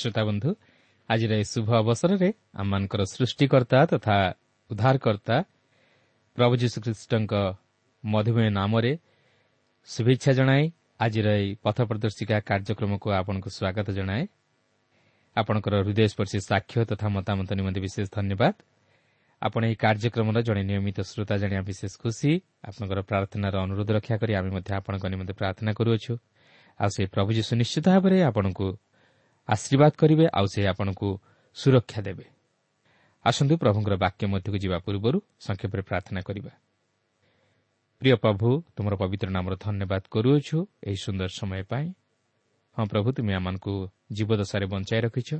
ପ୍ରିୟ ଶ୍ରୋତା ବନ୍ଧୁ ଆଜିର ଏହି ଶୁଭ ଅବସରରେ ଆମମାନଙ୍କର ସୃଷ୍ଟିକର୍ତ୍ତା ତଥା ଉଦ୍ଧାରକର୍ତ୍ତା ପ୍ରଭୁ ଯୀଶୁଖ୍ରୀଷ୍ଟଙ୍କ ମଧୁମେହ ନାମରେ ଶୁଭେଚ୍ଛା ଜଣାଇ ଆଜିର ଏହି ପଥ ପ୍ରଦର୍ଶିକା କାର୍ଯ୍ୟକ୍ରମକୁ ଆପଣଙ୍କୁ ସ୍ୱାଗତ ଜଣାଏ। ଆପଣଙ୍କର ହୃଦୟସ୍ପର୍ଶୀ ସାକ୍ଷ୍ୟ ତଥା ମତାମତ ନିମନ୍ତେ ବିଶେଷ ଧନ୍ୟବାଦ। ଆପଣ ଏହି କାର୍ଯ୍ୟକ୍ରମର ଜଣେ ନିୟମିତ ଶ୍ରୋତା ଜାଣିବା ବିଶେଷ ଖୁସି। ଆପଣଙ୍କର ପ୍ରାର୍ଥନାର ଅନୁରୋଧ ରକ୍ଷା କରି ଆମେ ମଧ୍ୟ ଆପଣଙ୍କ ନିମନ୍ତେ ପ୍ରାର୍ଥନା କରୁଅଛୁ। ଆଉ ସେ ପ୍ରଭୁ ଯୀଶୁ ନିଶ୍ଚିତ ଭାବରେ ଆପଣଙ୍କୁ ଆଶୀର୍ବାଦ କରିବେ ଆଉ ସେ ଆପଣଙ୍କୁ ସୁରକ୍ଷା ଦେବେ। ଆସନ୍ତୁ ପ୍ରଭୁଙ୍କର ବାକ୍ୟ ମଧ୍ୟକୁ ଯିବା ପୂର୍ବରୁ ସଂକ୍ଷେପରେ ପ୍ରାର୍ଥନା କରିବା। ପ୍ରିୟ ପ୍ରଭୁ ତୁମର ପବିତ୍ର ନାମର ଧନ୍ୟବାଦ କରୁଅଛୁ ଏହି ସୁନ୍ଦର ସମୟ ପାଇଁ। ହଁ ପ୍ରଭୁ ତୁମେ ଆମମାନଙ୍କୁ ଜୀବଦଶାରେ ବଞ୍ଚାଇ ରଖିଛ।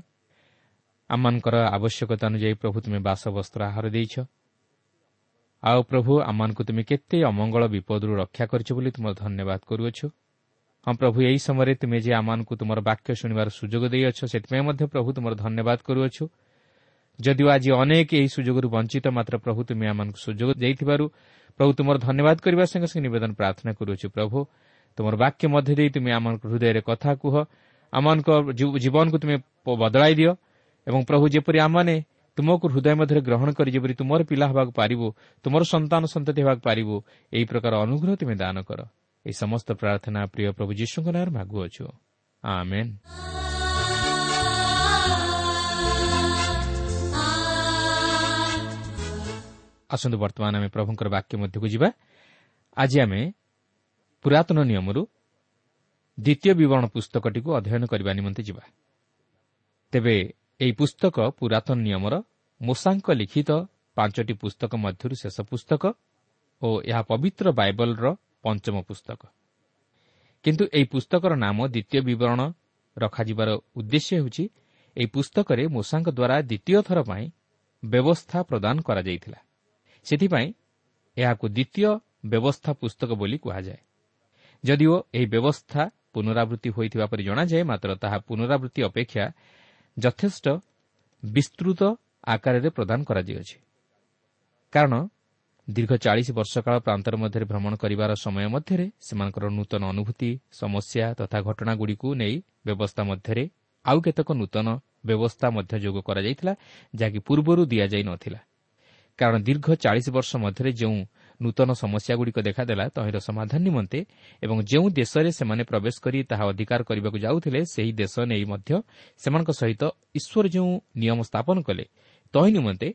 ଆମମାନଙ୍କର ଆବଶ୍ୟକତା ଅନୁଯାୟୀ ପ୍ରଭୁ ତୁମେ ବାସବସ୍ତ୍ର ଆହାର ଦେଇଛ। ଆଉ ପ୍ରଭୁ ଆମମାନଙ୍କୁ ତୁମେ କେତେ ଅମଙ୍ଗଳ ବିପଦରୁ ରକ୍ଷା କରିଛ ବୋଲି ତୁମର ଧନ୍ୟବାଦ କରୁଅଛୁ। ହଁ ପ୍ରଭୁ ଏହି ସମୟରେ ତୁମେ ଯେ ଆମମାନଙ୍କୁ ତୁମର ବାକ୍ୟ ଶୁଣିବାର ସୁଯୋଗ ଦେଇଅଛ ସେଥିପାଇଁ ମଧ୍ୟ ପ୍ରଭୁ ତୁମର ଧନ୍ୟବାଦ କରୁଅଛୁ। ଯଦିଓ ଆଜି ଅନେକ ଏହି ସୁଯୋଗରୁ ବଞ୍ଚିତ ମାତ୍ର ପ୍ରଭୁ ତୁମେ ଆମମାନଙ୍କୁ ସୁଯୋଗ ଦେଇଥିବାରୁ ପ୍ରଭୁ ତୁମର ଧନ୍ୟବାଦ କରିବା ସଙ୍ଗେ ସଙ୍ଗେ ନିବେଦନ ପ୍ରାର୍ଥନା କରୁଅଛୁ। ପ୍ରଭୁ ତୁମର ବାକ୍ୟ ମଧ୍ୟ ଦେଇ ତୁମେ ଆମମାନଙ୍କ ହୃଦୟରେ କଥା କୁହ। ଆମମାନଙ୍କ ଜୀବନକୁ ତୁମେ ବଦଳାଇ ଦିଅ ଏବଂ ପ୍ରଭୁ ଯେପରି ଆମମାନେ ତୁମକୁ ହୃଦୟ ମଧ୍ୟରେ ଗ୍ରହଣ କରି ଯେପରି ତୁମର ପିଲା ହେବାକୁ ପାରିବୁ ତୁମର ସନ୍ତାନ ସନ୍ତତି ହେବାକୁ ପାରିବୁ ଏହି ପ୍ରକାର ଅନୁଗ୍ରହ ତୁମେ ଦାନ କର। ଏହି ସମସ୍ତ ପ୍ରାର୍ଥନା ପ୍ରିୟ ପ୍ରଭୁ ଯୀଶୁଙ୍କ ନାଁରେ ମାଗୁଅଛୁ ଆମେନ୍ ଆସନ୍ତୁ ବର୍ତ୍ତମାନ ଆମେ ପ୍ରଭୁଙ୍କର ବାକ୍ୟ ମଧ୍ୟକୁ ଯିବା। ଆଜି ଆମେ ପୁରାତନ ନିୟମରୁ ଦ୍ୱିତୀୟ ବିବରଣ ପୁସ୍ତକଟିକୁ ଅଧ୍ୟୟନ କରିବା ନିମନ୍ତେ ଯିବା। ତେବେ ଏହି ପୁସ୍ତକ ପୁରାତନ ନିୟମର ମୂଷାଙ୍କ ଲିଖିତ ପାଞ୍ଚଟି ପୁସ୍ତକ ମଧ୍ୟରୁ ଶେଷ ପୁସ୍ତକ ଓ ଏହା ପବିତ୍ର ବାଇବଲର ପଞ୍ଚମ ପୁସ୍ତକ। କିନ୍ତୁ ଏହି ପୁସ୍ତକର ନାମ ଦ୍ୱିତୀୟ ବିବରଣ ରଖାଯିବାର ଉଦ୍ଦେଶ୍ୟ ହେଉଛି ଏହି ପୁସ୍ତକରେ ମୂଷାଙ୍କ ଦ୍ୱାରା ଦ୍ୱିତୀୟ ଥର ପାଇଁ ବ୍ୟବସ୍ଥା ପ୍ରଦାନ କରାଯାଇଥିଲା। ସେଥିପାଇଁ ଏହାକୁ ଦ୍ୱିତୀୟ ବ୍ୟବସ୍ଥା ପୁସ୍ତକ ବୋଲି କୁହାଯାଏ। ଯଦିଓ ଏହି ବ୍ୟବସ୍ଥା ପୁନରାବୃତ୍ତି ହୋଇଥିବା ପରି ଜଣାଯାଏ ମାତ୍ର ତାହା ପୁନରାବୃତ୍ତି ଅପେକ୍ଷା ଯଥେଷ୍ଟ ବିସ୍ତୃତ ଆକାରରେ ପ୍ରଦାନ କରାଯାଇଅଛି କାରଣ ଦୀର୍ଘ ଚାଳିଶ ବର୍ଷ କାଳ ପ୍ରାନ୍ତର ମଧ୍ୟରେ ଭ୍ରମଣ କରିବାର ସମୟ ମଧ୍ୟରେ ସେମାନଙ୍କର ନୂତନ ଅନୁଭୂତି ସମସ୍ୟା ତଥା ଘଟଣାଗୁଡ଼ିକୁ ନେଇ ବ୍ୟବସ୍ଥା ମଧ୍ୟରେ ଆଉ କେତେକ ନୂତନ ବ୍ୟବସ୍ଥା ମଧ୍ୟ ଯୋଗ କରାଯାଇଥିଲା ଯାହାକି ପୂର୍ବରୁ ଦିଆଯାଇ ନଥିଲା। କାରଣ ଦୀର୍ଘ ଚାଳିଶ ବର୍ଷ ମଧ୍ୟରେ ଯେଉଁ ନୂତନ ସମସ୍ୟାଗୁଡ଼ିକ ଦେଖାଦେଲା ତହିଁର ସମାଧାନ ନିମନ୍ତେ ଏବଂ ଯେଉଁ ଦେଶରେ ସେମାନେ ପ୍ରବେଶ କରି ତାହା ଅଧିକାର କରିବାକୁ ଯାଉଥିଲେ ସେହି ଦେଶ ନେଇ ମଧ୍ୟ ସେମାନଙ୍କ ସହିତ ଈଶ୍ୱର ଯେଉଁ ନିୟମ ସ୍ଥାପନ କଲେ ତହିଁ ନିମନ୍ତେ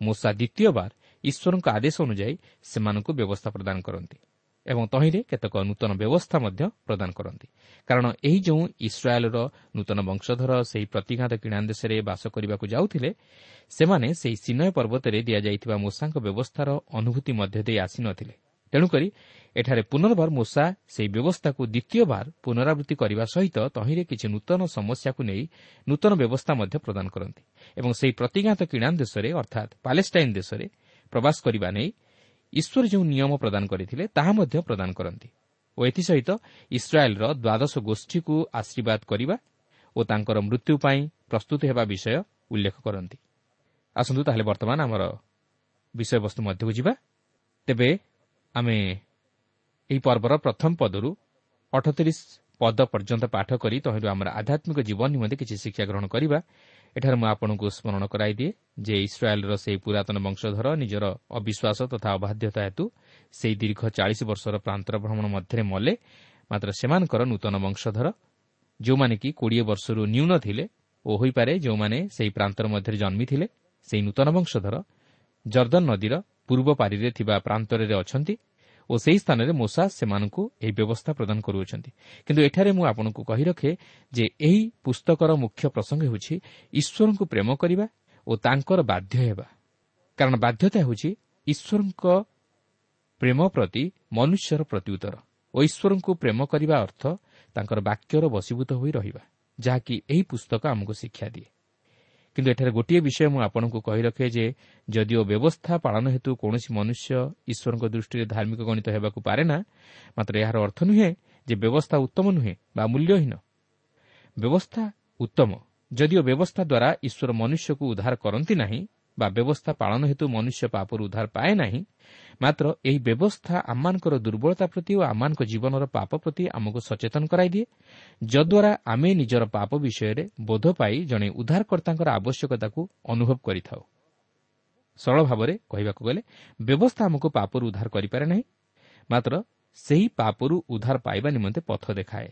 ମୂଷା ଦ୍ୱିତୀୟବାର ଈଶ୍ୱରଙ୍କ ଆଦେଶ ଅନୁଯାୟୀ ସେମାନଙ୍କୁ ବ୍ୟବସ୍ଥା ପ୍ରଦାନ କରନ୍ତି ଏବଂ ତହିଁରେ କେତେକ ନୂତନ ବ୍ୟବସ୍ଥା ମଧ୍ୟ ପ୍ରଦାନ କରନ୍ତି। କାରଣ ଏହି ଯେଉଁ ଇସ୍ରାଏଲ୍ର ନୂତନ ବଂଶଧର ସେହି ପ୍ରତିଘାତ କିଣା ଦେଶରେ ବାସ କରିବାକୁ ଯାଉଥିଲେ ସେମାନେ ସେହି ସିନୟ ପର୍ବତରେ ଦିଆଯାଇଥିବା ମୂଷାଙ୍କ ବ୍ୟବସ୍ଥାର ଅନୁଭୂତି ମଧ୍ୟ ଦେଇ ଆସିନଥିଲେ। ତେଣୁକରି ଏଠାରେ ପୁନର୍ବାର ମୂଷା ସେହି ବ୍ୟବସ୍ଥାକୁ ଦ୍ୱିତୀୟବାର ପୁନରାବୃତ୍ତି କରିବା ସହିତ ତହିଁରେ କିଛି ନୂତନ ସମସ୍ୟାକୁ ନେଇ ନୂତନ ବ୍ୟବସ୍ଥା ମଧ୍ୟ ପ୍ରଦାନ କରନ୍ତି ଏବଂ ସେହି ପ୍ରତିଘାତ କିଣା ଦେଶରେ ଅର୍ଥାତ୍ ପାଲେଷ୍ଟାଇନ୍ ଦେଶରେ ପ୍ରବାସ କରିବା ନେଇ ଈଶ୍ୱର ଯେଉଁ ନିୟମ ପ୍ରଦାନ କରିଥିଲେ ତାହା ମଧ୍ୟ ପ୍ରଦାନ କରନ୍ତି। ଓ ଏଥିସହିତ ଇସ୍ରାଏଲ୍ର ଦ୍ୱାଦଶ ଗୋଷ୍ଠୀକୁ ଆଶୀର୍ବାଦ କରିବା ଓ ତାଙ୍କର ମୃତ୍ୟୁ ପାଇଁ ପ୍ରସ୍ତୁତ ହେବା ବିଷୟ ଉଲ୍ଲେଖ କରନ୍ତି। ଆସନ୍ତୁ ତାହେଲେ ବର୍ତ୍ତମାନ ଆମର ବିଷୟବସ୍ତୁ ମଧ୍ୟକୁ ଯିବା। ତେବେ ଆମେ ଏହି ପର୍ବର ପ୍ରଥମ ପଦରୁ ଅଠତିରିଶ ପଦ ପର୍ଯ୍ୟନ୍ତ ପାଠ କରି ତହିଁରୁ ଆମର ଆଧ୍ୟାତ୍ମିକ ଜୀବନ ନିମନ୍ତେ କିଛି ଶିକ୍ଷା ଗ୍ରହଣ କରିବା ଏଠାରେ ମୁଁ ଆପଣଙ୍କୁ ସ୍ମରଣ କରାଇଦିଏ ଯେ ଇସ୍ରାଏଲ୍ର ସେହି ପୁରାତନ ବଂଶଧର ନିଜର ଅବିଶ୍ୱାସ ତଥା ଅବାଧ୍ୟତା ହେତୁ ସେହି ଦୀର୍ଘ ଚାଳିଶ ବର୍ଷର ପ୍ରାନ୍ତର ଭ୍ରମଣ ମଧ୍ୟରେ ମଲେ ମାତ୍ର ସେମାନଙ୍କର ନୂତନ ବଂଶଧର ଯେଉଁମାନେ କି କୋଡ଼ିଏ ବର୍ଷରୁ ନ୍ୟୁନ ଥିଲେ ଓ ହୋଇପାରେ ଯେଉଁମାନେ ସେହି ପ୍ରାନ୍ତର ମଧ୍ୟରେ ଜନ୍ମିଥିଲେ ସେହି ନୂତନ ବଂଶଧର ଜର୍ଦ୍ଦନ ନଦୀର ପୂର୍ବ ପାରିରେ ଥିବା ପ୍ରାନ୍ତରରେ ଅଛନ୍ତି ଓ ସେହି ସ୍ଥାନରେ ମୋସା ସେମାନଙ୍କୁ ଏହି ବ୍ୟବସ୍ଥା ପ୍ରଦାନ କରୁଅଛନ୍ତି। କିନ୍ତୁ ଏଠାରେ ମୁଁ ଆପଣଙ୍କୁ କହି ରଖେ ଯେ ଏହି ପୁସ୍ତକର ମୁଖ୍ୟ ପ୍ରସଙ୍ଗ ହେଉଛି ଈଶ୍ୱରଙ୍କୁ ପ୍ରେମ କରିବା ଓ ତାଙ୍କର ବାଧ୍ୟ ହେବା। କାରଣ ବାଧ୍ୟତା ହେଉଛି ଈଶ୍ୱରଙ୍କ ପ୍ରେମ ପ୍ରତି ମନୁଷ୍ୟର ପ୍ରତ୍ୟୁତ୍ତର ଓ ଈଶ୍ୱରଙ୍କୁ ପ୍ରେମ କରିବା ଅର୍ଥ ତାଙ୍କର ବାକ୍ୟର ବଶୀଭୂତ ହୋଇ ରହିବା ଯାହାକି ଏହି ପୁସ୍ତକ ଆମକୁ ଶିକ୍ଷା ଦିଏ। କିନ୍ତୁ ଏଠାରେ ଗୋଟିଏ ବିଷୟ ମୁଁ ଆପଣଙ୍କୁ କହି ରଖେ ଯେ ଯଦିଓ ବ୍ୟବସ୍ଥା ପାଳନ ହେତୁ କୌଣସି ମନୁଷ୍ୟ ଈଶ୍ୱରଙ୍କ ଦୃଷ୍ଟିରେ ଧାର୍ମିକ ଗଣିତ ହେବାକୁ ପାରେ ନା ମାତ୍ର ଏହାର ଅର୍ଥ ନୁହେଁ ଯେ ବ୍ୟବସ୍ଥା ଉତ୍ତମ ନୁହେଁ ବା ମୂଲ୍ୟହୀନ। ବ୍ୟବସ୍ଥା ଉତ୍ତମ। ଯଦିଓ ବ୍ୟବସ୍ଥା ଦ୍ୱାରା ଈଶ୍ୱର ମନୁଷ୍ୟକୁ ଉଦ୍ଧାର କରନ୍ତି ନାହିଁ ବା ବ୍ୟବସ୍ଥା ପାଳନ ହେତୁ ମନୁଷ୍ୟ ପାପରୁ ଉଦ୍ଧାର ପାଏ ନାହିଁ ମାତ୍ର ଏହି ବ୍ୟବସ୍ଥା ଆମମାନଙ୍କର ଦୁର୍ବଳତା ପ୍ରତି ଓ ଆମମାନଙ୍କ ଜୀବନର ପାପ ପ୍ରତି ଆମକୁ ସଚେତନ କରାଇଦିଏ ଯଦ୍ୱାରା ଆମେ ନିଜର ପାପ ବିଷୟରେ ବୋଧ ପାଇ ଜଣେ ଉଦ୍ଧାରକର୍ତ୍ତାଙ୍କର ଆବଶ୍ୟକତାକୁ ଅନୁଭବ କରିଥାଉ ସରଳ ଭାବରେ କହିବାକୁ ଗଲେ ବ୍ୟବସ୍ଥା ଆମକୁ ପାପରୁ ଉଦ୍ଧାର କରିପାରେ ନାହିଁ ମାତ୍ର ସେହି ପାପରୁ ଉଦ୍ଧାର ପାଇବା ନିମନ୍ତେ ପଥ ଦେଖାଏ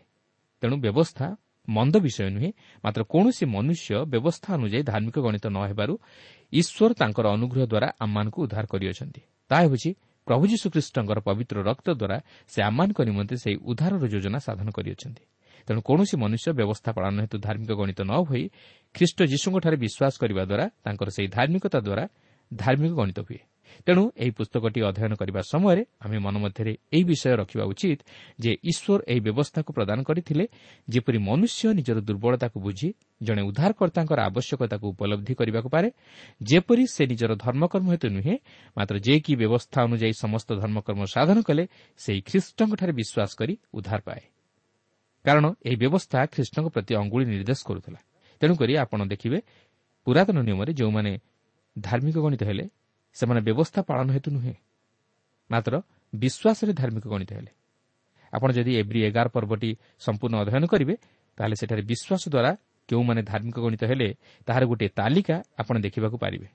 ତେଣୁ ବ୍ୟବସ୍ଥା ମନ୍ଦ ବିଷୟ ନୁହେଁ ମାତ୍ର କୌଣସି ମନୁଷ୍ୟ ବ୍ୟବସ୍ଥା ଅନୁଯାୟୀ ଧାର୍ମିକ ଗଣିତ ନ ହେବାରୁ ଈଶ୍ୱର ତାଙ୍କର ଅନୁଗ୍ରହ ଦ୍ୱାରା ଆମମାନଙ୍କୁ ଉଦ୍ଧାର କରିଅଛନ୍ତି। ତାହା ହେଉଛି ପ୍ରଭୁ ଯୀଶୁଖ୍ରୀଷ୍ଟଙ୍କର ପବିତ୍ର ରକ୍ତ ଦ୍ୱାରା ସେ ଆମମାନଙ୍କ ନିମନ୍ତେ ସେହି ଉଦ୍ଧାରର ଯୋଜନା ସାଧନ କରିଅଛନ୍ତି। ତେଣୁ କୌଣସି ମନୁଷ୍ୟ ବ୍ୟବସ୍ଥା ପାଳନ ହେତୁ ଧାର୍ମିକ ଗଣିତ ନ ହୋଇ ଖ୍ରୀଷ୍ଟ ଯୀଶୁଙ୍କଠାରେ ବିଶ୍ୱାସ କରିବା ଦ୍ୱାରା ତାଙ୍କର ସେହି ଧାର୍ମିକତା ଦ୍ୱାରା ଧାର୍ମିକ ଗଣିତ ହୁଏ। ତେଣୁ ଏହି ପୁସ୍ତକଟି ଅଧ୍ୟୟନ କରିବା ସମୟରେ ଆମେ ମନ ମଧ୍ୟରେ ଏହି ବିଷୟ ରଖିବା ଉଚିତ ଯେ ଈଶ୍ୱର ଏହି ବ୍ୟବସ୍ଥାକୁ ପ୍ରଦାନ କରିଥିଲେ ଯେପରି ମନୁଷ୍ୟ ନିଜର ଦୁର୍ବଳତାକୁ ବୁଝି ଜଣେ ଉଦ୍ଧାରକର୍ତ୍ତାଙ୍କର ଆବଶ୍ୟକତାକୁ ଉପଲବ୍ଧି କରିବାକୁ ପାରେ ଯେପରି ସେ ନିଜର ଧର୍ମକର୍ମ ହେତୁ ନୁହେଁ ମାତ୍ର ଯେ କି ବ୍ୟବସ୍ଥା ଅନୁଯାୟୀ ସମସ୍ତ ଧର୍ମକର୍ମ ସାଧନ କଲେ ସେହି ଖ୍ରୀଷ୍ଟଙ୍କଠାରେ ବିଶ୍ୱାସ କରି ଉଦ୍ଧାର ପାଏ। କାରଣ ଏହି ବ୍ୟବସ୍ଥା ଖ୍ରୀଷ୍ଟଙ୍କ ପ୍ରତି ଅଙ୍ଗୁଳି ନିର୍ଦ୍ଦେଶ କରୁଥିଲା। ତେଣୁକରି ଆପଣ ଦେଖିବେ ପୁରାତନ ନିୟମରେ ଯେଉଁମାନେ ଧାର୍ମିକ ଗଣିତ ହେଲେ ସେମାନେ ବ୍ୟବସ୍ଥା ପାଳନ ହେତୁ ନୁହେଁ। ମାତ୍ର ବିଶ୍ୱାସରେ ଧାର୍ମିକ ଗଣିତ ହେଲେ। ଆପଣ ଯଦି ଏଭ୍ରି ଏଗାର ପର୍ବଟି ସମ୍ପୂର୍ଣ୍ଣ ଅଧ୍ୟୟନ କରିବେ ତାହେଲେ ସେଠାରେ ବିଶ୍ୱାସ ଦ୍ୱାରା କେଉଁମାନେ ଧାର୍ମିକ ଗଣିତ ହେଲେ ତାହାର ଗୋଟିଏ ତାଲିକା ଆପଣ ଦେଖିବାକୁ ପାରିବେ।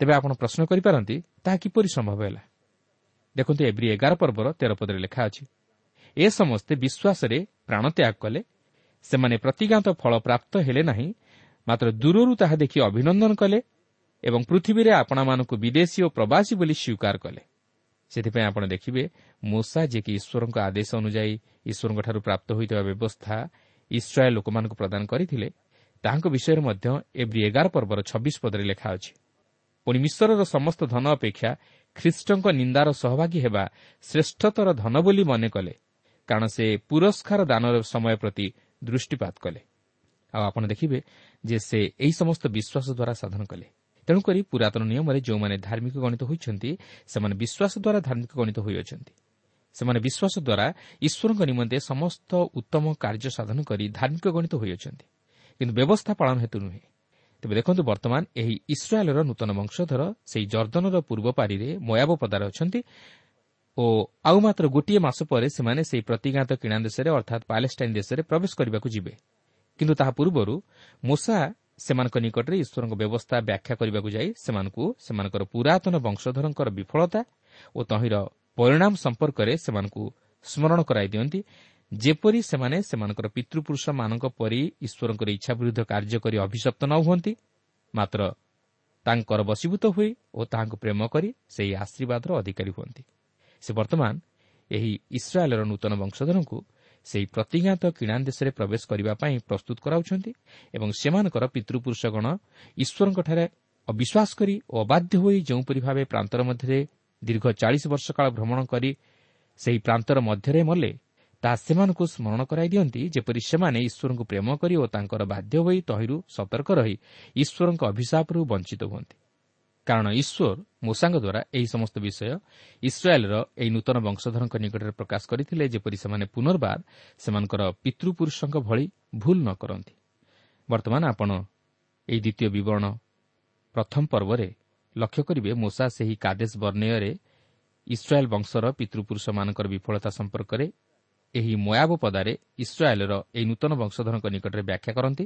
ତେବେ ଆପଣ ପ୍ରଶ୍ନ କରିପାରନ୍ତି ତାହା କିପରି ସମ୍ଭବ ହେଲା? ଦେଖନ୍ତୁ ଏଭ୍ରି ଏଗାର ପର୍ବର ତେର ପଦରେ ଲେଖା ଅଛି ଏ ସମସ୍ତେ ବିଶ୍ୱାସରେ ପ୍ରାଣତ୍ୟାଗ କଲେ ସେମାନେ ପ୍ରତିଜ୍ଞାତ ଫଳ ପ୍ରାପ୍ତ ହେଲେ ନାହିଁ ମାତ୍ର ଦୂରରୁ ତାହା ଦେଖି ଅଭିନନ୍ଦନ କଲେ ଏବଂ ପୃଥିବୀରେ ଆପଣମାନଙ୍କୁ ବିଦେଶୀ ଓ ପ୍ରବାସୀ ବୋଲି ସ୍ୱୀକାର କଲେ। ସେଥିପାଇଁ ଆପଣ ଦେଖିବେ ମୂଷା ଯିଏକି ଈଶ୍ୱରଙ୍କ ଆଦେଶ ଅନୁଯାୟୀ ଈଶ୍ୱରଙ୍କଠାରୁ ପ୍ରାପ୍ତ ହୋଇଥିବା ବ୍ୟବସ୍ଥା ଇସ୍ରାଏଲ୍ ଲୋକମାନଙ୍କୁ ପ୍ରଦାନ କରିଥିଲେ ତାହାଙ୍କ ବିଷୟରେ ମଧ୍ୟ ଏଭ୍ରି ଏଗାର ପର୍ବର ଛବିଶ ପଦରେ ଲେଖା ଅଛି। ପୁଣି ମିଶ୍ରର ସମସ୍ତ ଧନ ଅପେକ୍ଷା ଖ୍ରୀଷ୍ଟଙ୍କ ନିନ୍ଦାର ସହଭାଗୀ ହେବା ଶ୍ରେଷ୍ଠତର ଧନ ବୋଲି ମନେ କଲେ କାରଣ ସେ ପୁରସ୍କାର ଦାନର ସମୟ ପ୍ରତି ଦୃଷ୍ଟିପାତ କଲେ। ଆଉ ଆପଣ ଦେଖିବେ ଯେ ସେ ଏହି ସମସ୍ତ ବିଶ୍ୱାସ ଦ୍ୱାରା ସାଧନ କଲେ। ତେଣୁକରି ପୁରାତନ ନିୟମରେ ଯେଉଁମାନେ ଧାର୍ମିକ ଗଣିତ ହୋଇଛନ୍ତି ସେମାନେ ବିଶ୍ୱାସ ଦ୍ୱାରା ଧାର୍ମିକ ଗଣିତ ହୋଇଅଛନ୍ତି। ସେମାନେ ବିଶ୍ୱାସ ଦ୍ୱାରା ଈଶ୍ୱରଙ୍କ ନିମନ୍ତେ ସମସ୍ତ ଉତ୍ତମ କାର୍ଯ୍ୟ ସାଧନ କରି ଧାର୍ମିକ ଗଣିତ ହୋଇଅଛନ୍ତି। କିନ୍ତୁ ବ୍ୟବସ୍ଥା ପାଳନ ହେତୁ ନୁହେଁ। ତେବେ ଦେଖନ୍ତୁ ବର୍ତ୍ତମାନ ଏହି ଇସ୍ରାଏଲ୍ର ନୂତନ ବଂଶଧର ସେହି ଜର୍ଦ୍ଦନର ପୂର୍ବ ପାରିରେ ମୟାବ ପଦାରେ ଅଛନ୍ତି ଓ ଆଉ ମାତ୍ର ଗୋଟିଏ ମାସ ପରେ ସେମାନେ ସେହି ପ୍ରତିଜ୍ଞାତ କିଣା ଦେଶରେ ଅର୍ଥାତ୍ ପାଲେଷ୍ଟାଇନ୍ ଦେଶରେ ପ୍ରବେଶ କରିବାକୁ ଯିବେ। କିନ୍ତୁ ତାହା ପୂର୍ବରୁ ମୂଷା ସେମାନଙ୍କ ନିକଟରେ ଈଶ୍ୱରଙ୍କ ବ୍ୟବସ୍ଥା ବ୍ୟାଖ୍ୟା କରିବାକୁ ଯାଇ ସେମାନଙ୍କୁ ସେମାନଙ୍କର ପୁରାତନ ବଂଶଧରଙ୍କର ବିଫଳତା ଓ ତହିଁର ପରିଣାମ ସମ୍ପର୍କରେ ସେମାନଙ୍କୁ ସ୍କରଣ କରାଇ ଦିଅନ୍ତି। ଯେପରି ସେମାନେ ସେମାନଙ୍କର ପିତୃପୁରୁଷମାନଙ୍କ ପରି ଈଶ୍ୱରଙ୍କର ଇଚ୍ଛା ବିରୁଦ୍ଧ କାର୍ଯ୍ୟ କରି ଅଭିଶପ୍ତ ନ ହୁଅନ୍ତି ମାତ୍ର ତାଙ୍କର ବଶୀଭୂତ ହୋଇ ଓ ତାହାଙ୍କୁ ପ୍ରେମ କରି ସେହି ଆଶୀର୍ବାଦର ଅଧିକାରୀ ହୁଅନ୍ତି। ସେ ବର୍ତ୍ତମାନ ଏହି ଇସ୍ରାଏଲ୍ର ନୂତନ ବଂଶଧରଙ୍କୁ ସେହି ପ୍ରତିଜ୍ଞାତ କିଣା ଦେଶରେ ପ୍ରବେଶ କରିବା ପାଇଁ ପ୍ରସ୍ତୁତ କରାଉଛନ୍ତି ଏବଂ ସେମାନଙ୍କର ପିତୃପୁରୁଷଗଣ ଈଶ୍ୱରଙ୍କଠାରେ ଅବିଶ୍ୱାସ କରି ଓ ଅବାଧ୍ୟ ହୋଇ ଯେଉଁପରି ଭାବେ ପ୍ରାନ୍ତର ମଧ୍ୟରେ ଦୀର୍ଘ ଚାଳିଶ ବର୍ଷ କାଳ ଭ୍ରମଣ କରି ସେହି ପ୍ରାନ୍ତର ମଧ୍ୟରେ ମଲେ ତାହା ସେମାନଙ୍କୁ ସ୍କରଣ କରାଇ ଦିଅନ୍ତି ଯେପରି ସେମାନେ ଈଶ୍ୱରଙ୍କୁ ପ୍ରେମ କରି ଓ ତାଙ୍କର ବାଧ୍ୟ ହୋଇ ତହିଁରୁ ସତର୍କ ରହି ଈଶ୍ୱରଙ୍କ ଅଭିଶାପରୁ ବଞ୍ଚିତ ହୁଅନ୍ତି। କାରଣ ଈଶ୍ୱର ମୂଷାଙ୍କ ଦ୍ୱାରା ଏହି ସମସ୍ତ ବିଷୟ ଇସ୍ରାଏଲ୍ର ଏହି ନୂତନ ବଂଶଧରଙ୍କ ନିକଟରେ ପ୍ରକାଶ କରିଥିଲେ ଯେପରି ସେମାନେ ପୁନର୍ବାର ସେମାନଙ୍କର ପିତୃପୁରୁଷଙ୍କ ଭଳି ଭୁଲ ନ କରନ୍ତି। ବର୍ତ୍ତମାନ ଆପଣ ଏହି ଦ୍ୱିତୀୟ ବିବରଣ ପ୍ରଥମ ପର୍ବରେ ଲକ୍ଷ୍ୟ କରିବେ ମୂଷା ସେହି କାଦେଶ ବର୍ଣ୍ଣୟରେ ଇସ୍ରାଏଲ୍ ବଂଶର ପିତୃପୁରୁଷମାନଙ୍କର ବିଫଳତା ସମ୍ପର୍କରେ ଏହି ମୟାବ ପଦାରେ ଇସ୍ରାଏଲ୍ର ଏହି ନୂତନ ବଂଶଧରଙ୍କ ନିକଟରେ ବ୍ୟାଖ୍ୟା କରନ୍ତି।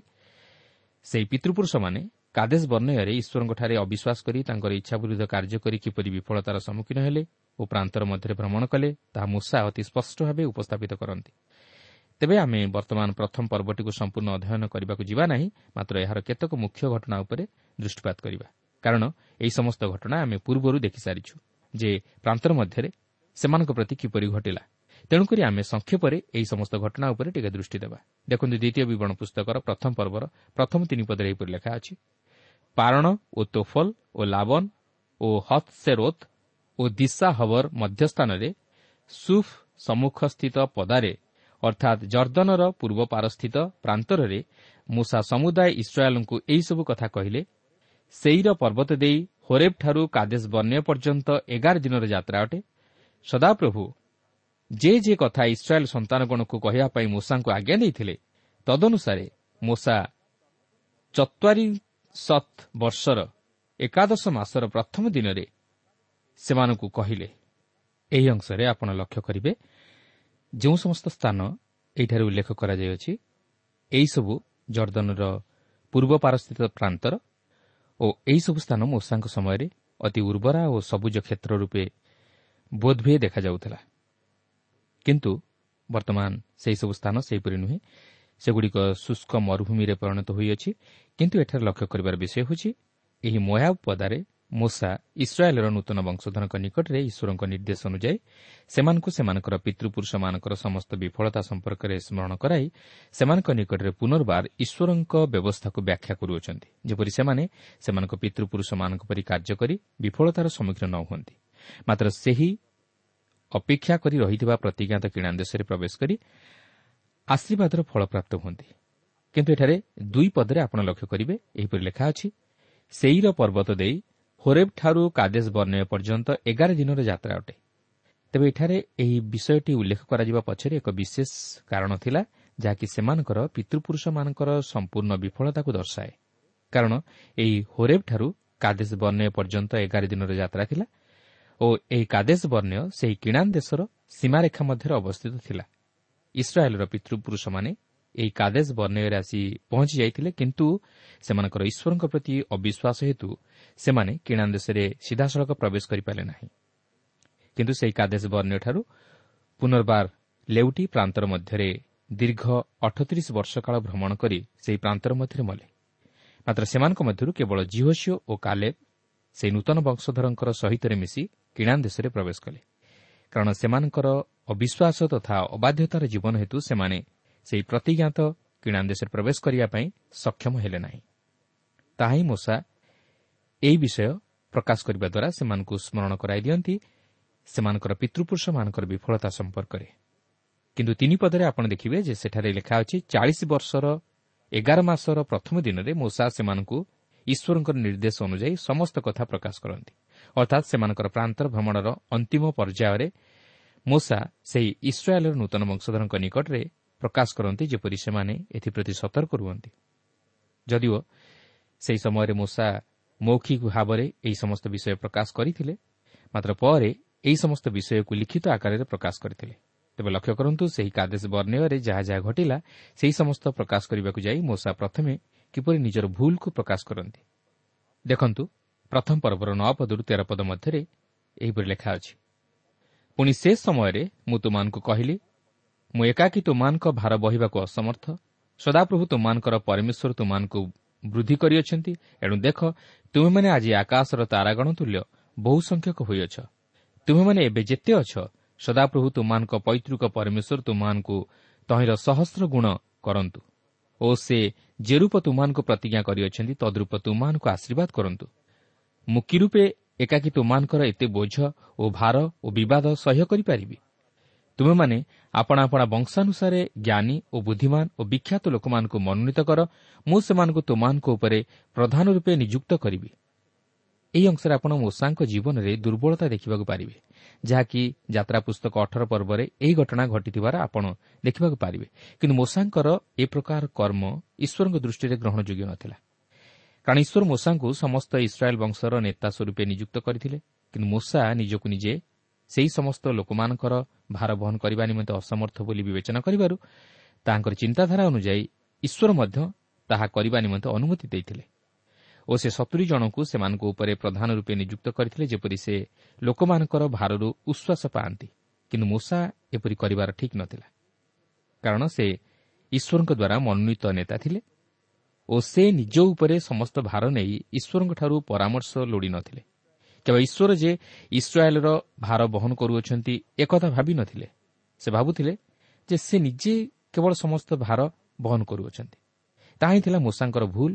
ସେହି ପିତୃପୁରୁଷମାନେ କାଦେଶ ବର୍ଣ୍ଣୟରେ ଈଶ୍ୱରଙ୍କଠାରେ ଅବିଶ୍ୱାସ କରି ତାଙ୍କର ଇଚ୍ଛା ବିରୁଦ୍ଧ କାର୍ଯ୍ୟ କରି କିପରି ବିଫଳତାର ସମ୍ମୁଖୀନ ହେଲେ ଓ ପ୍ରାନ୍ତର ମଧ୍ୟରେ ଭ୍ରମଣ କଲେ ତାହା ମୂଷା ଅତି ସ୍ପଷ୍ଟ ଭାବେ ଉପସ୍ଥାପିତ କରନ୍ତି। ତେବେ ଆମେ ବର୍ତ୍ତମାନ ପ୍ରଥମ ପର୍ବଟିକୁ ସମ୍ପୂର୍ଣ୍ଣ ଅଧ୍ୟୟନ କରିବାକୁ ଯିବା ନାହିଁ ମାତ୍ର ଏହାର କେତେକ ମୁଖ୍ୟ ଘଟଣା ଉପରେ ଦୃଷ୍ଟିପାତ କରିବା। କାରଣ ଏହି ସମସ୍ତ ଘଟଣା ଆମେ ପୂର୍ବରୁ ଦେଖିସାରିଛୁ ଯେ ପ୍ରାନ୍ତର ମଧ୍ୟରେ ସେମାନଙ୍କ ପ୍ରତି କିପରି ଘଟିଲା। ତେଣୁକରି ଆମେ ସଂକ୍ଷେପରେ ଏହି ସମସ୍ତ ଘଟଣା ଉପରେ ଟିକେ ଦୃଷ୍ଟି ଦେବା। ଦେଖନ୍ତୁ ଦ୍ୱିତୀୟ ବିବରଣ ପୁସ୍ତକର ପ୍ରଥମ ପର୍ବର ପ୍ରଥମ ତିନି ପଦରେ ଏହିପରି ଲେଖା ଅଛି। ପାରଣ ଓ ତୋଫଲ ଓ ଲାବନ ଓ ହତ୍ସେରୋତ୍ ଓ ଦିଶା ହବର ମଧ୍ୟସ୍ଥାନରେ ସୁଫ୍ ସମ୍ମୁଖସ୍ଥିତ ପଦାରେ ଅର୍ଥାତ୍ ଜର୍ଦ୍ଦନର ପୂର୍ବ ପାରସ୍ଥିତ ପ୍ରାନ୍ତରରେ ମୂଷା ସମୁଦାୟ ଇସ୍ରାଏଲ୍ଙ୍କୁ ଏହିସବୁ କଥା କହିଲେ ସେଇର ପର୍ବତ ଦେଇ ହୋରେବ୍ଠାରୁ କାଦେଶ ବର୍ଣ୍ଣୟ ପର୍ଯ୍ୟନ୍ତ ଏଗାର ଦିନର ଯାତ୍ରା ଅଟେ। ସଦାପ୍ରଭୁ ଯେ ଯେ କଥା ଇସ୍ରାଏଲ୍ ସନ୍ତାନଗଣକୁ କହିବା ପାଇଁ ମୂଷାଙ୍କୁ ଆଜ୍ଞା ଦେଇଥିଲେ ତଦନୁସାରେ ମୂଷା ଚତ୍ୱାରିଶତ୍ ବର୍ଷର ଏକାଦଶ ମାସର ପ୍ରଥମ ଦିନରେ ସେମାନଙ୍କୁ କହିଲେ ଏହି ଅଂଶରେ ଆପଣ ଲକ୍ଷ୍ୟ କରିବେ ଯେଉଁ ସମସ୍ତ ସ୍ଥାନ ଏହିଠାରେ ଉଲ୍ଲେଖ କରାଯାଇଅଛି ଏହିସବୁ ଜର୍ଦ୍ଦନର ପୂର୍ବ ପାରସ୍ଥିତ ପ୍ରାନ୍ତର ଓ ଏହିସବୁ ସ୍ଥାନ ମୂଷାଙ୍କ ସମୟରେ ଅତି ଉର୍ବରା ଓ ସବୁଜ କ୍ଷେତ୍ର ରୂପେ ବୋଧଭେ ଦେଖାଯାଉଥିଲା। କିନ୍ତୁ ବର୍ତ୍ତମାନ ସେହିସବୁ ସ୍ଥାନ ସେହିପରି ନୁହେଁ। ସେଗୁଡ଼ିକ ଶୁଷ୍କ ମରୁଭୂମିରେ ପରିଣତ ହୋଇଅଛି କିନ୍ତୁ ଏଠାରେ ଲକ୍ଷ୍ୟ କରିବାର ବିଷୟ ହେଉଛି ଏହି ମୟାବ ପଦାରେ ମୂଷା ଇସ୍ରାଏଲ୍ର ନୂତନ ବଂଶଧରଙ୍କ ନିକଟରେ ଈଶ୍ୱରଙ୍କ ନିର୍ଦ୍ଦେଶ ଅନୁଯାୟୀ ସେମାନଙ୍କୁ ସେମାନଙ୍କର ପିତୃପୁରୁଷମାନଙ୍କର ସମସ୍ତ ବିଫଳତା ସମ୍ପର୍କରେ ସ୍କରଣ କରାଇ ସେମାନଙ୍କ ନିକଟରେ ପୁନର୍ବାର ଈଶ୍ୱରଙ୍କ ବ୍ୟବସ୍ଥାକୁ ବ୍ୟାଖ୍ୟା କରୁଅଛନ୍ତି ଯେପରି ସେମାନେ ସେମାନଙ୍କ ପିତୃପୁରୁଷମାନଙ୍କ ପରି କାର୍ଯ୍ୟ କରି ବିଫଳତାର ସମ୍ମୁଖୀନ ନ ହୁଅନ୍ତି। ମାତ୍ର ସେହି ଅପେକ୍ଷା କରି ରହିଥିବା ପ୍ରତିଜ୍ଞାତ କିଣା ଦେଶରେ ପ୍ରବେଶ କରି ଆଶୀର୍ବାଦର ଫଳପ୍ରାପ୍ତ ହୁଅନ୍ତି। କିନ୍ତୁ ଏଠାରେ ଦୁଇ ପଦରେ ଆପଣ ଲକ୍ଷ୍ୟ କରିବେ ଏହିପରି ଲେଖା ଅଛି ସେଇର ପର୍ବତ ଦେଇ ହୋରେବ୍ଠାରୁ କାଦେଶ ବର୍ଣ୍ଣୟ ପର୍ଯ୍ୟନ୍ତ ଏଗାର ଦିନର ଯାତ୍ରା ଅଟେ। ତେବେ ଏଠାରେ ଏହି ବିଷୟଟି ଉଲ୍ଲେଖ କରାଯିବା ପଛରେ ଏକ ବିଶେଷ କାରଣ ଥିଲା ଯାହାକି ସେମାନଙ୍କର ପିତୃପୁରୁଷମାନଙ୍କର ସମ୍ପୂର୍ଣ୍ଣ ବିଫଳତାକୁ ଦର୍ଶାଏ। କାରଣ ଏହି ହୋରେବ୍ଠାରୁ କାଦେଶ ବର୍ଣ୍ଣୟ ପର୍ଯ୍ୟନ୍ତ ଏଗାର ଦିନର ଯାତ୍ରା ଥିଲା ଓ ଏହି କାଦେଶ ବର୍ଣ୍ଣୟ ସେହି କିଣାନ୍ ଦେଶର ସୀମାରେଖା ମଧ୍ୟରେ ଅବସ୍ଥିତ ଥିଲା। ଇସ୍ରାଏଲ୍ର ପିତୃପୁରୁଷମାନେ ଏହି କାଦେଶ ବର୍ଣ୍ଣୟରେ ଆସି ପହଞ୍ଚି ଯାଇଥିଲେ କିନ୍ତୁ ସେମାନଙ୍କର ଈଶ୍ୱରଙ୍କ ପ୍ରତି ଅବିଶ୍ୱାସ ହେତୁ ସେମାନେ କିଣା ଦେଶରେ ସିଧାସଳଖ ପ୍ରବେଶ କରିପାରିଲେ ନାହିଁ। କିନ୍ତୁ ସେହି କାଦେଶ ବର୍ଣ୍ଣୟଠାରୁ ପୁନର୍ବାର ଲେଉଟି ପ୍ରାନ୍ତର ମଧ୍ୟରେ ଦୀର୍ଘ ଅଠତିରିଶ ବର୍ଷ କାଳ ଭ୍ରମଣ କରି ସେହି ପ୍ରାନ୍ତର ମଧ୍ୟରେ ମଲେ। ମାତ୍ର ସେମାନଙ୍କ ମଧ୍ୟରୁ କେବଳ ଜିହସିଓ ଓ କାଲେବ ସେହି ନୂତନ ବଂଶଧରଙ୍କର ସହିତରେ ମିଶି କିଣା ଦେଶରେ ପ୍ରବେଶ କଲେ। କାରଣ ସେମାନଙ୍କର ଅବିଶ୍ୱାସ ତଥା ଅବାଧ୍ୟତାର ଜୀବନ ହେତୁ ସେମାନେ ସେହି ପ୍ରତିଜ୍ଞାତ କିଣା ଦେଶରେ ପ୍ରବେଶ କରିବା ପାଇଁ ସକ୍ଷମ ହେଲେ ନାହିଁ। ତାହା ହିଁ ମୂଷା ଏହି ବିଷୟ ପ୍ରକାଶ କରିବା ଦ୍ୱାରା ସେମାନଙ୍କୁ ସ୍କରଣ କରାଇ ଦିଅନ୍ତି ସେମାନଙ୍କର ପିତୃପୁରୁଷମାନଙ୍କର ବିଫଳତା ସମ୍ପର୍କରେ। କିନ୍ତୁ ତିନି ପଦରେ ଆପଣ ଦେଖିବେ ଯେ ସେଠାରେ ଲେଖା ଅଛି ଚାଳିଶ ବର୍ଷର ଏଗାର ମାସର ପ୍ରଥମ ଦିନରେ ମୂଷା ସେମାନଙ୍କୁ ଈଶ୍ୱରଙ୍କର ନିର୍ଦ୍ଦେଶ ଅନୁଯାୟୀ ସମସ୍ତ କଥା ପ୍ରକାଶ କରନ୍ତି। ଅର୍ଥାତ୍ ସେମାନଙ୍କର ପ୍ରାନ୍ତର ଭ୍ରମଣର ଅନ୍ତିମ ପର୍ଯ୍ୟାୟରେ ମୂଷା ସେହି ଇସ୍ରାଏଲ୍ର ନୂତନ ବଂଶଧରଙ୍କ ନିକଟରେ ପ୍ରକାଶ କରନ୍ତି ଯେପରି ସେମାନେ ଏଥିପ୍ରତି ସତର୍କ ରୁହନ୍ତି। ଯଦିଓ ସେହି ସମୟରେ ମୂଷା ମୌଖିକ ଭାବରେ ଏହି ସମସ୍ତ ବିଷୟ ପ୍ରକାଶ କରିଥିଲେ ମାତ୍ର ପରେ ଏହି ସମସ୍ତ ବିଷୟକୁ ଲିଖିତ ଆକାରରେ ପ୍ରକାଶ କରିଥିଲେ। ତେବେ ଲକ୍ଷ୍ୟ କରନ୍ତୁ ସେହି କାଦେଶ ବର୍ଣ୍ଣୟରେ ଯାହା ଯାହା ଘଟିଲା ସେହି ସମସ୍ତ ପ୍ରକାଶ କରିବାକୁ ଯାଇ ମୂଷା ପ୍ରଥମେ କିପରି ନିଜର ଭୁଲକୁ ପ୍ରକାଶ କରନ୍ତି। ଦେଖନ୍ତୁ ପ୍ରଥମ ପର୍ବର ନଅ ପଦରୁ ତେର ପଦ ମଧ୍ୟରେ ଏହିପରି ଲେଖା ଅଛି। ପୁଣି ସେ ସମୟରେ ମୁଁ ତୁମାନଙ୍କୁ କହିଲି ମୁଁ ଏକାକୀ ତୁମାନଙ୍କ ଭାର ବହିବାକୁ ଅସମର୍ଥ। ସଦାପ୍ରଭୁ ତୁମାନଙ୍କର ପରମେଶ୍ୱର ତୁମାନଙ୍କୁ ବୃଦ୍ଧି କରିଅଛନ୍ତି। ଏଣୁ ଦେଖ ତୁମେମାନେ ଆଜି ଆକାଶର ତାରାଗଣ ତୁଲ୍ୟ ବହୁ ସଂଖ୍ୟକ ହୋଇଅଛ। ତୁମେମାନେ ଏବେ ଯେତେ ଅଛ ସଦାପ୍ରଭୁ ତୁମାନଙ୍କ ପୈତୃକ ପରମେଶ୍ୱର ତୁମାନଙ୍କୁ ତହିଁର ସହସ୍ର ଗୁଣ କରନ୍ତୁ। ଓ ସେ ଯେ ରୂପ ତୁମାନଙ୍କୁ ପ୍ରତିଜ୍ଞା କରିଅଛନ୍ତି ତଦ୍ରୂପ ତୁମାନଙ୍କୁ ଆଶୀର୍ବାଦ କରନ୍ତୁ। ମୁଁ କି ରୂପେ ଏକାକି ତୁମାନଙ୍କର ଏତେ ବୋଝ ଓ ଭାର ଓ ବିବାଦ ସହ୍ୟ କରିପାରିବି? ତୁମେମାନେ ଆପଣା ଆପଣା ବଂଶାନୁସାରେ ଜ୍ଞାନୀ ଓ ବୁଦ୍ଧିମାନ ଓ ବିଖ୍ୟାତ ଲୋକମାନଙ୍କୁ ମନୋନୀତ କର ମୁଁ ସେମାନଙ୍କୁ ତୁମାନଙ୍କ ଉପରେ ପ୍ରଧାନ ରୂପେ ନିଯୁକ୍ତ କରିବି। ଏହି ଅଂଶରେ ଆପଣ ମୂଷାଙ୍କ ଜୀବନରେ ଦୁର୍ବଳତା ଦେଖିବାକୁ ପାରିବେ ଯାହାକି ଯାତ୍ରା ପୁସ୍ତକ ଅଠର ପର୍ବରେ ଏହି ଘଟଣା ଘଟିଥିବାର ଆପଣ ଦେଖିବାକୁ ପାରିବେ। କିନ୍ତୁ ମୂଷାଙ୍କର ଏ ପ୍ରକାର କର୍ମ ଈଶ୍ୱରଙ୍କ ଦୃଷ୍ଟିରେ ଗ୍ରହଣଯୋଗ୍ୟ ନଥିଲା। କାରଣ ଈଶ୍ୱର ମୂଷାଙ୍କୁ ସମସ୍ତ ଇସ୍ରାଏଲ୍ ବଂଶର ନେତା ସ୍ୱରୂପେ ନିଯୁକ୍ତ କରିଥିଲେ। କିନ୍ତୁ ମୂଷା ନିଜକୁ ନିଜେ ସେହି ସମସ୍ତ ଲୋକମାନଙ୍କର ଭାର ବହନ କରିବା ନିମନ୍ତେ ଅସମର୍ଥ ବୋଲି ବିବେଚନା କରିବାରୁ ତାଙ୍କର ଚିନ୍ତାଧାରା ଅନୁଯାୟୀ ଈଶ୍ୱର ମଧ୍ୟ ତାହା କରିବା ନିମନ୍ତେ ଅନୁମତି ଦେଇଥିଲେ ଓ ସେ ସତୁରୀ ଜଣଙ୍କୁ ସେମାନଙ୍କ ଉପରେ ପ୍ରଧାନ ରୂପେ ନିଯୁକ୍ତ କରିଥିଲେ ଯେପରି ସେ ଲୋକମାନଙ୍କର ଭାରରୁ ଉଶ୍ୱାସ ପାଆନ୍ତି। କିନ୍ତୁ ମୂଷା ଏପରି କରିବାର ଠିକ୍ ନଥିଲା। କାରଣ ସେ ଈଶ୍ୱରଙ୍କ ଦ୍ୱାରା ମନୋନୀତ ନେତା ଥିଲେ ଓ ସେ ନିଜ ଉପରେ ସମସ୍ତ ଭାର ନେଇ ଈଶ୍ୱରଙ୍କଠାରୁ ପରାମର୍ଶ ଲୋଡ଼ି ନଥିଲେ କେବଳ ଈଶ୍ୱର ଯେ ଇସ୍ରାଏଲ୍ର ଭାର ବହନ କରୁଅଛନ୍ତି ଏକଥା ଭାବିନଥିଲେ ସେ ଭାବୁଥିଲେ ଯେ ସେ ନିଜେ କେବଳ ସମସ୍ତ ଭାର ବହନ କରୁଅଛନ୍ତି। ତାହା ହିଁ ଥିଲା ମୂଷାଙ୍କର ଭୁଲ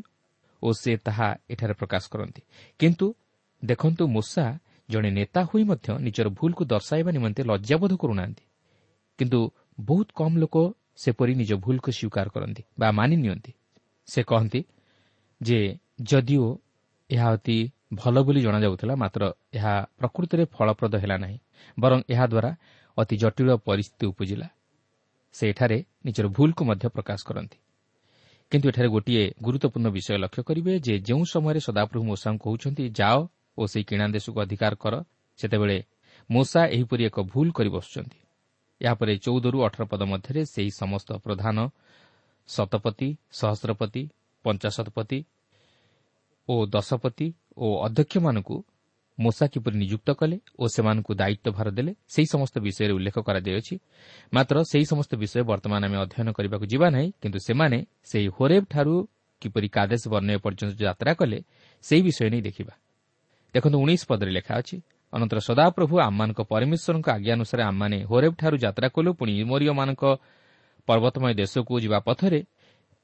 ଓ ସେ ତାହା ଏଠାରେ ପ୍ରକାଶ କରନ୍ତି। କିନ୍ତୁ ଦେଖନ୍ତୁ ମୂଷା ଜଣେ ନେତା ହୋଇ ମଧ୍ୟ ନିଜର ଭୁଲକୁ ଦର୍ଶାଇବା ନିମନ୍ତେ ଲଜ୍ଜାବୋଧ କରୁନାହାନ୍ତି। କିନ୍ତୁ ବହୁତ କମ୍ ଲୋକ ସେପରି ନିଜ ଭୁଲକୁ ସ୍ୱୀକାର କରନ୍ତି ବା ମାନି ନିଅନ୍ତି। ସେ କହନ୍ତି ଯେ ଯଦିଓ ଏହା ଅତି ଭଲ ବୋଲି ଜଣାଯାଉଥିଲା ମାତ୍ର ଏହା ପ୍ରକୃତରେ ଫଳପ୍ରଦ ହେଲା ନାହିଁ ବରଂ ଏହାଦ୍ୱାରା ଅତି ଜଟିଳ ପରିସ୍ଥିତି ଉପୁଜିଲା। ସେ ଏଠାରେ ନିଜର ଭୁଲକୁ ମଧ୍ୟ ପ୍ରକାଶ କରନ୍ତି। କିନ୍ତୁ ଏଠାରେ ଗୋଟିଏ ଗୁରୁତ୍ୱପୂର୍ଣ୍ଣ ବିଷୟ ଲକ୍ଷ୍ୟ କରିବେ ଯେ ଯେଉଁ ସମୟରେ ସଦାପ୍ରଭୁ ମୂଷାଙ୍କୁ କହୁଛନ୍ତି ଯାଅ ଓ ସେହି କିଣା ଦେଶକୁ ଅଧିକାର କର ସେତେବେଳେ ମୂଷା ଏହିପରି ଏକ ଭୁଲ କରି ବସୁଛନ୍ତି। ଏହାପରେ ଚଉଦରୁ ଅଠର ପଦ ମଧ୍ୟରେ ସେହି ସମସ୍ତ ପ୍ରଧାନ ଶତପତି ସହସ୍ରପତି ପଞ୍ଚାଶତପତି ଓ ଦଶପତି ଓ ଅଧ୍ୟକ୍ଷମାନଙ୍କୁ ମୂଷା କିପରି ନିଯୁକ୍ତ କଲେ ଓ ସେମାନଙ୍କୁ ଦାୟିତ୍ୱ ଭାର ଦେଲେ ସେହି ସମସ୍ତ ବିଷୟରେ ଉଲ୍ଲେଖ କରାଯାଇଅଛି ମାତ୍ର ସେହି ସମସ୍ତ ବିଷୟ ବର୍ତ୍ତମାନ ଆମେ ଅଧ୍ୟୟନ କରିବାକୁ ଯିବା ନାହିଁ କିନ୍ତୁ ସେମାନେ ସେହି ହୋରେବ୍ଠାରୁ କିପରି କାଦେଶ ବର୍ଣ୍ଣୟ ପର୍ଯ୍ୟନ୍ତ ଯାତ୍ରା କଲେ ସେହି ବିଷୟ ନେଇ ଦେଖିବା। ଦେଖନ୍ତୁ ଉଣେଇଶ ପଦରେ ଲେଖା ଅଛି ଅନନ୍ତର ସଦାପ୍ରଭୁ ଆମମାନଙ୍କ ପରମେଶ୍ୱରଙ୍କ ଆଜ୍ଞା ଅନୁସାରେ ଆମମାନେ ହୋରେବ୍ଠାରୁ ଯାତ୍ରା କଲୁ ପୁଣି ଇମୋରିୟମାନଙ୍କ ପର୍ବତମୟ ଦେଶକୁ ଯିବା ପଥରେ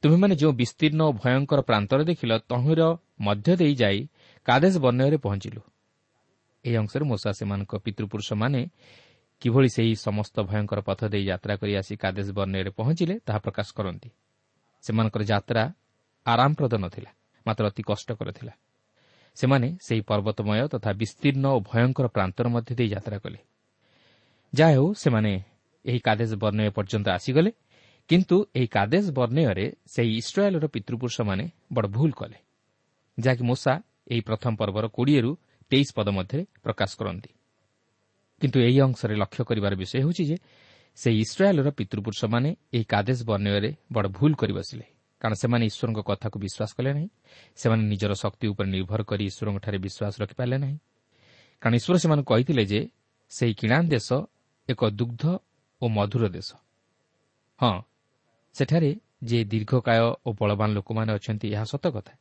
ତୁମେମାନେ ଯେଉଁ ବିସ୍ତୀର୍ଣ୍ଣ ଓ ଭୟଙ୍କର ପ୍ରାନ୍ତର ଦେଖିଲ ତହିଁର ମଧ୍ୟ ଦେଇ ଯାଇ କାଦେଶ ବର୍ଣ୍ଣୟରେ ପହଞ୍ଚିଲୁ। ଏହି ଅଂଶରେ ମୂଷା ସେମାନଙ୍କ ପିତୃପୁରୁଷମାନେ କିଭଳି ସେହି ସମସ୍ତ ଭୟଙ୍କର ପଥ ଦେଇ ଯାତ୍ରା କରି ଆସି କାଦେଶ ବର୍ଣ୍ଣୟରେ ପହଞ୍ଚିଲେ ତାହା ପ୍ରକାଶ କରନ୍ତି। ସେମାନଙ୍କର ଯାତ୍ରା ଆରାମପ୍ରଦ ନଥିଲା ମାତ୍ର ଅତି କଷ୍ଟକର ଥିଲା। ସେମାନେ ସେହି ପର୍ବତମୟ ତଥା ବିସ୍ତୀର୍ଣ୍ଣ ଓ ଭୟଙ୍କର ପ୍ରାନ୍ତର ମଧ୍ୟ ଦେଇ ଯାତ୍ରା କଲେ। ଯାହା ହେଉ ସେମାନେ ଏହି କାଦେଶ ବର୍ଣ୍ଣୟ ପର୍ଯ୍ୟନ୍ତ ଆସିଗଲେ କିନ୍ତୁ ଏହି କାଦେଶ ବର୍ଣ୍ଣୟରେ ସେହି ଇସ୍ରାଏଲ୍ର ପିତୃପୁରୁଷମାନେ ବଡ଼ ଭୁଲ କଲେ ଯାହାକି ମୂଷା ଏହି ପ୍ରଥମ ପର୍ବର କୋଡ଼ିଏରୁ ତେଇଶ ପଦ ମଧ୍ୟରେ ପ୍ରକାଶ କରନ୍ତି କିନ୍ତୁ ଏହି ଅଂଶରେ ଲକ୍ଷ୍ୟ କରିବାର ବିଷୟ ହେଉଛି ଯେ ସେହି ଇସ୍ରାଏଲ୍ର ପିତୃପୁରୁଷମାନେ ଏହି କାଦେଶ ବର୍ଣ୍ଣୟରେ ବଡ଼ ଭୁଲ କରି ବସିଲେ କାରଣ ସେମାନେ ଈଶ୍ୱରଙ୍କ କଥାକୁ ବିଶ୍ୱାସ କଲେ ନାହିଁ ସେମାନେ ନିଜର ଶକ୍ତି ଉପରେ ନିର୍ଭର କରି ଈଶ୍ୱରଙ୍କଠାରେ ବିଶ୍ୱାସ ରଖିପାରିଲେ ନାହିଁ। କାରଣ ଈଶ୍ୱର ସେମାନଙ୍କୁ କହିଥିଲେ ଯେ ସେହି କିଣା ଦେଶ ଏକ ଦୁଗ୍ଧ ଓ ମଧୁର ଦେଶ। ହଁ ସେଠାରେ ଯେ ଦୀର୍ଘକାୟ ଓ ବଳବାନ ଲୋକମାନେ ଅଛନ୍ତି ଏହା ସତ କଥା।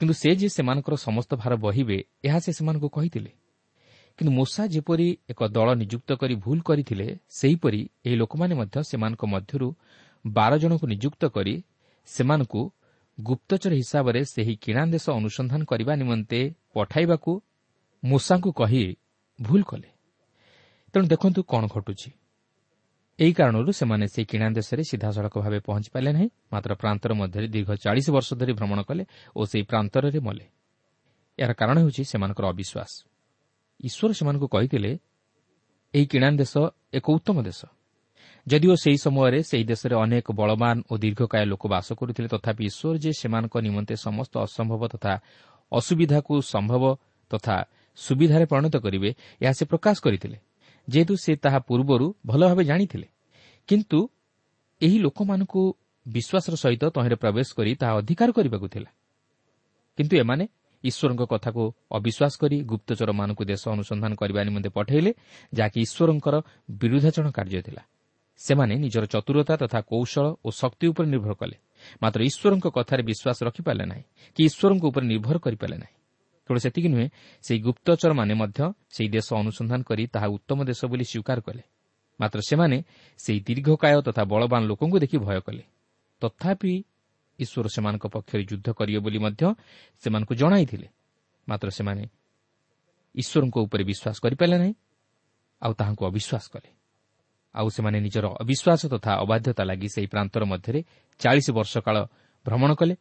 କିନ୍ତୁ ସେ ଯେ ସେମାନଙ୍କର ସମସ୍ତ ଭାର ବହିବେ ଏହା ସେ ସେମାନଙ୍କୁ କହିଥିଲେ। କିନ୍ତୁ ମୂଷା ଯେପରି ଏକ ଦଳ ନିଯୁକ୍ତ କରି ଭୁଲ କରିଥିଲେ ସେହିପରି ଏହି ଲୋକମାନେ ମଧ୍ୟ ସେମାନଙ୍କ ମଧ୍ୟରୁ ବାର ଜଣଙ୍କୁ ନିଯୁକ୍ତ କରି ସେମାନଙ୍କୁ ଗୁପ୍ତଚର ହିସାବରେ ସେହି କିଣା ଦେଶ ଅନୁସନ୍ଧାନ କରିବା ନିମନ୍ତେ ପଠାଇବାକୁ ମୂଷାଙ୍କୁ କହି ଭୁଲ କଲେ। ତେଣୁ ଦେଖନ୍ତୁ କ'ଣ ଘଟୁଛି। ଏହି କାରଣରୁ ସେମାନେ ସେହି କିଣା ଦେଶରେ ସିଧାସଳଖ ଭାବେ ପହଞ୍ଚି ପାରିଲେ ନାହିଁ। ମାତ୍ର ପ୍ରାନ୍ତର ମଧ୍ୟରେ ଦୀର୍ଘ ଚାଳିଶ ବର୍ଷ ଧରି ଭ୍ରମଣ କଲେ ଓ ସେହି ପ୍ରାନ୍ତରରେ ମଲେ। ଏହାର କାରଣ ହେଉଛି ସେମାନଙ୍କର ଅବିଶ୍ୱାସ। ଈଶ୍ୱର ସେମାନଙ୍କୁ କହିଥିଲେ ଏହି କିଣା ଦେଶ ଏକ ଉତ୍ତମ ଦେଶ। ଯଦିଓ ସେହି ସମୟରେ ସେହି ଦେଶରେ ଅନେକ ବଳବାନ ଓ ଦୀର୍ଘକାୟ ଲୋକ ବାସ କରୁଥିଲେ ତଥାପି ଈଶ୍ୱର ଯେ ସେମାନଙ୍କ ନିମନ୍ତେ ସମସ୍ତ ଅସମ୍ଭବ ତଥା ଅସୁବିଧାକୁ ସମ୍ଭବ ତଥା ସୁବିଧାରେ ପରିଣତ କରିବେ ଏହା ସେ ପ୍ରକାଶ କରିଥିଲେ। ଯେହେତୁ ସେ ତାହା ପୂର୍ବରୁ ଭଲ ଭାବେ ଜାଣିଥିଲେ। କିନ୍ତୁ ଏହି ଲୋକମାନଙ୍କୁ ବିଶ୍ୱାସର ସହିତ ତହିଁରେ ପ୍ରବେଶ କରି ତାହା ଅଧିକାର କରିବାକୁ ଥିଲା। କିନ୍ତୁ ଏମାନେ ଈଶ୍ୱରଙ୍କ କଥାକୁ ଅବିଶ୍ୱାସ କରି ଗୁପ୍ତଚରମାନଙ୍କୁ ଦେଶ ଅନୁସନ୍ଧାନ କରିବା ନିମନ୍ତେ ପଠାଇଲେ ଯାହାକି ଈଶ୍ୱରଙ୍କର ବିରୁଦ୍ଧାଚରଣ କାର୍ଯ୍ୟ ଥିଲା। ସେମାନେ ନିଜର ଚତୁରତା ତଥା କୌଶଳ ଓ ଶକ୍ତି ଉପରେ ନିର୍ଭର କଲେ। ମାତ୍ର ଈଶ୍ୱରଙ୍କ କଥାରେ ବିଶ୍ୱାସ ରଖିପାରିଲେ ନାହିଁ କି ଈଶ୍ୱରଙ୍କ ଉପରେ ନିର୍ଭର କରିପାରିଲେ ନାହିଁ। କେବଳ ସେତିକି ନୁହେଁ ସେହି ଗୁପ୍ତଚରମାନେ ମଧ୍ୟ ସେହି ଦେଶ ଅନୁସନ୍ଧାନ କରି ତାହା ଉତ୍ତମ ଦେଶ ବୋଲି ସ୍ୱୀକାର କଲେ। ମାତ୍ର ସେମାନେ ସେହି ଦୀର୍ଘକାୟ ତଥା ବଳବାନ ଲୋକଙ୍କୁ ଦେଖି ଭୟ କଲେ। ତଥାପି ଈଶ୍ୱର ସେମାନଙ୍କ ପକ୍ଷରେ ଯୁଦ୍ଧ କରିବେ ବୋଲି ମଧ୍ୟ ସେମାନଙ୍କୁ ଜଣାଇଥିଲେ। ମାତ୍ର ସେମାନେ ଈଶ୍ୱରଙ୍କ ଉପରେ ବିଶ୍ୱାସ କରିପାରିଲେ ନାହିଁ ଆଉ ତାହାଙ୍କୁ ଅବିଶ୍ୱାସ କଲେ। ଆଉ ସେମାନେ ନିଜର ଅବିଶ୍ୱାସ ତଥା ଅବାଧ୍ୟତା ଲାଗି ସେହି ପ୍ରାନ୍ତର ମଧ୍ୟରେ ଚାଳିଶ ବର୍ଷ କାଳ ଭ୍ରମଣ କଲେ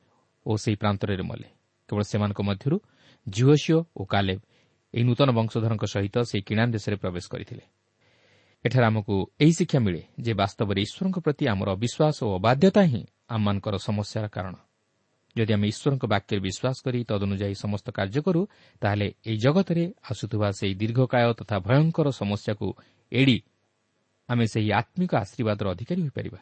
ଓ ସେହି ପ୍ରାନ୍ତରରେ ମଲେ। କେବଳ ସେମାନଙ୍କ ମଧ୍ୟରୁ ଝିଅସିଓ ଓ କାଲେବ ଏହି ନୂତନ ବଂଶଧରଙ୍କ ସହିତ ସେହି କିଣା ଦେଶରେ ପ୍ରବେଶ କରିଥିଲେ। ଏଠାରେ ଆମକୁ ଏହି ଶିକ୍ଷା ମିଳେ ଯେ ବାସ୍ତବରେ ଈଶ୍ୱରଙ୍କ ପ୍ରତି ଆମର ଅବିଶ୍ୱାସ ଓ ଅବାଧ୍ୟତା ହିଁ ଆମମାନଙ୍କର ସମସ୍ୟାର କାରଣ। ଯଦି ଆମେ ଈଶ୍ୱରଙ୍କ ବାକ୍ୟରେ ବିଶ୍ୱାସ କରି ତଦନୁଯାୟୀ ସମସ୍ତ କାର୍ଯ୍ୟ କରୁ ତାହେଲେ ଏହି ଜଗତରେ ଆସୁଥିବା ସେହି ଦୀର୍ଘକାୟ ତଥା ଭୟଙ୍କର ସମସ୍ୟାକୁ ଏଡ଼ି ଆମେ ସେହି ଆତ୍ମିକ ଆଶୀର୍ବାଦର ଅଧିକାରୀ ହୋଇପାରିବା।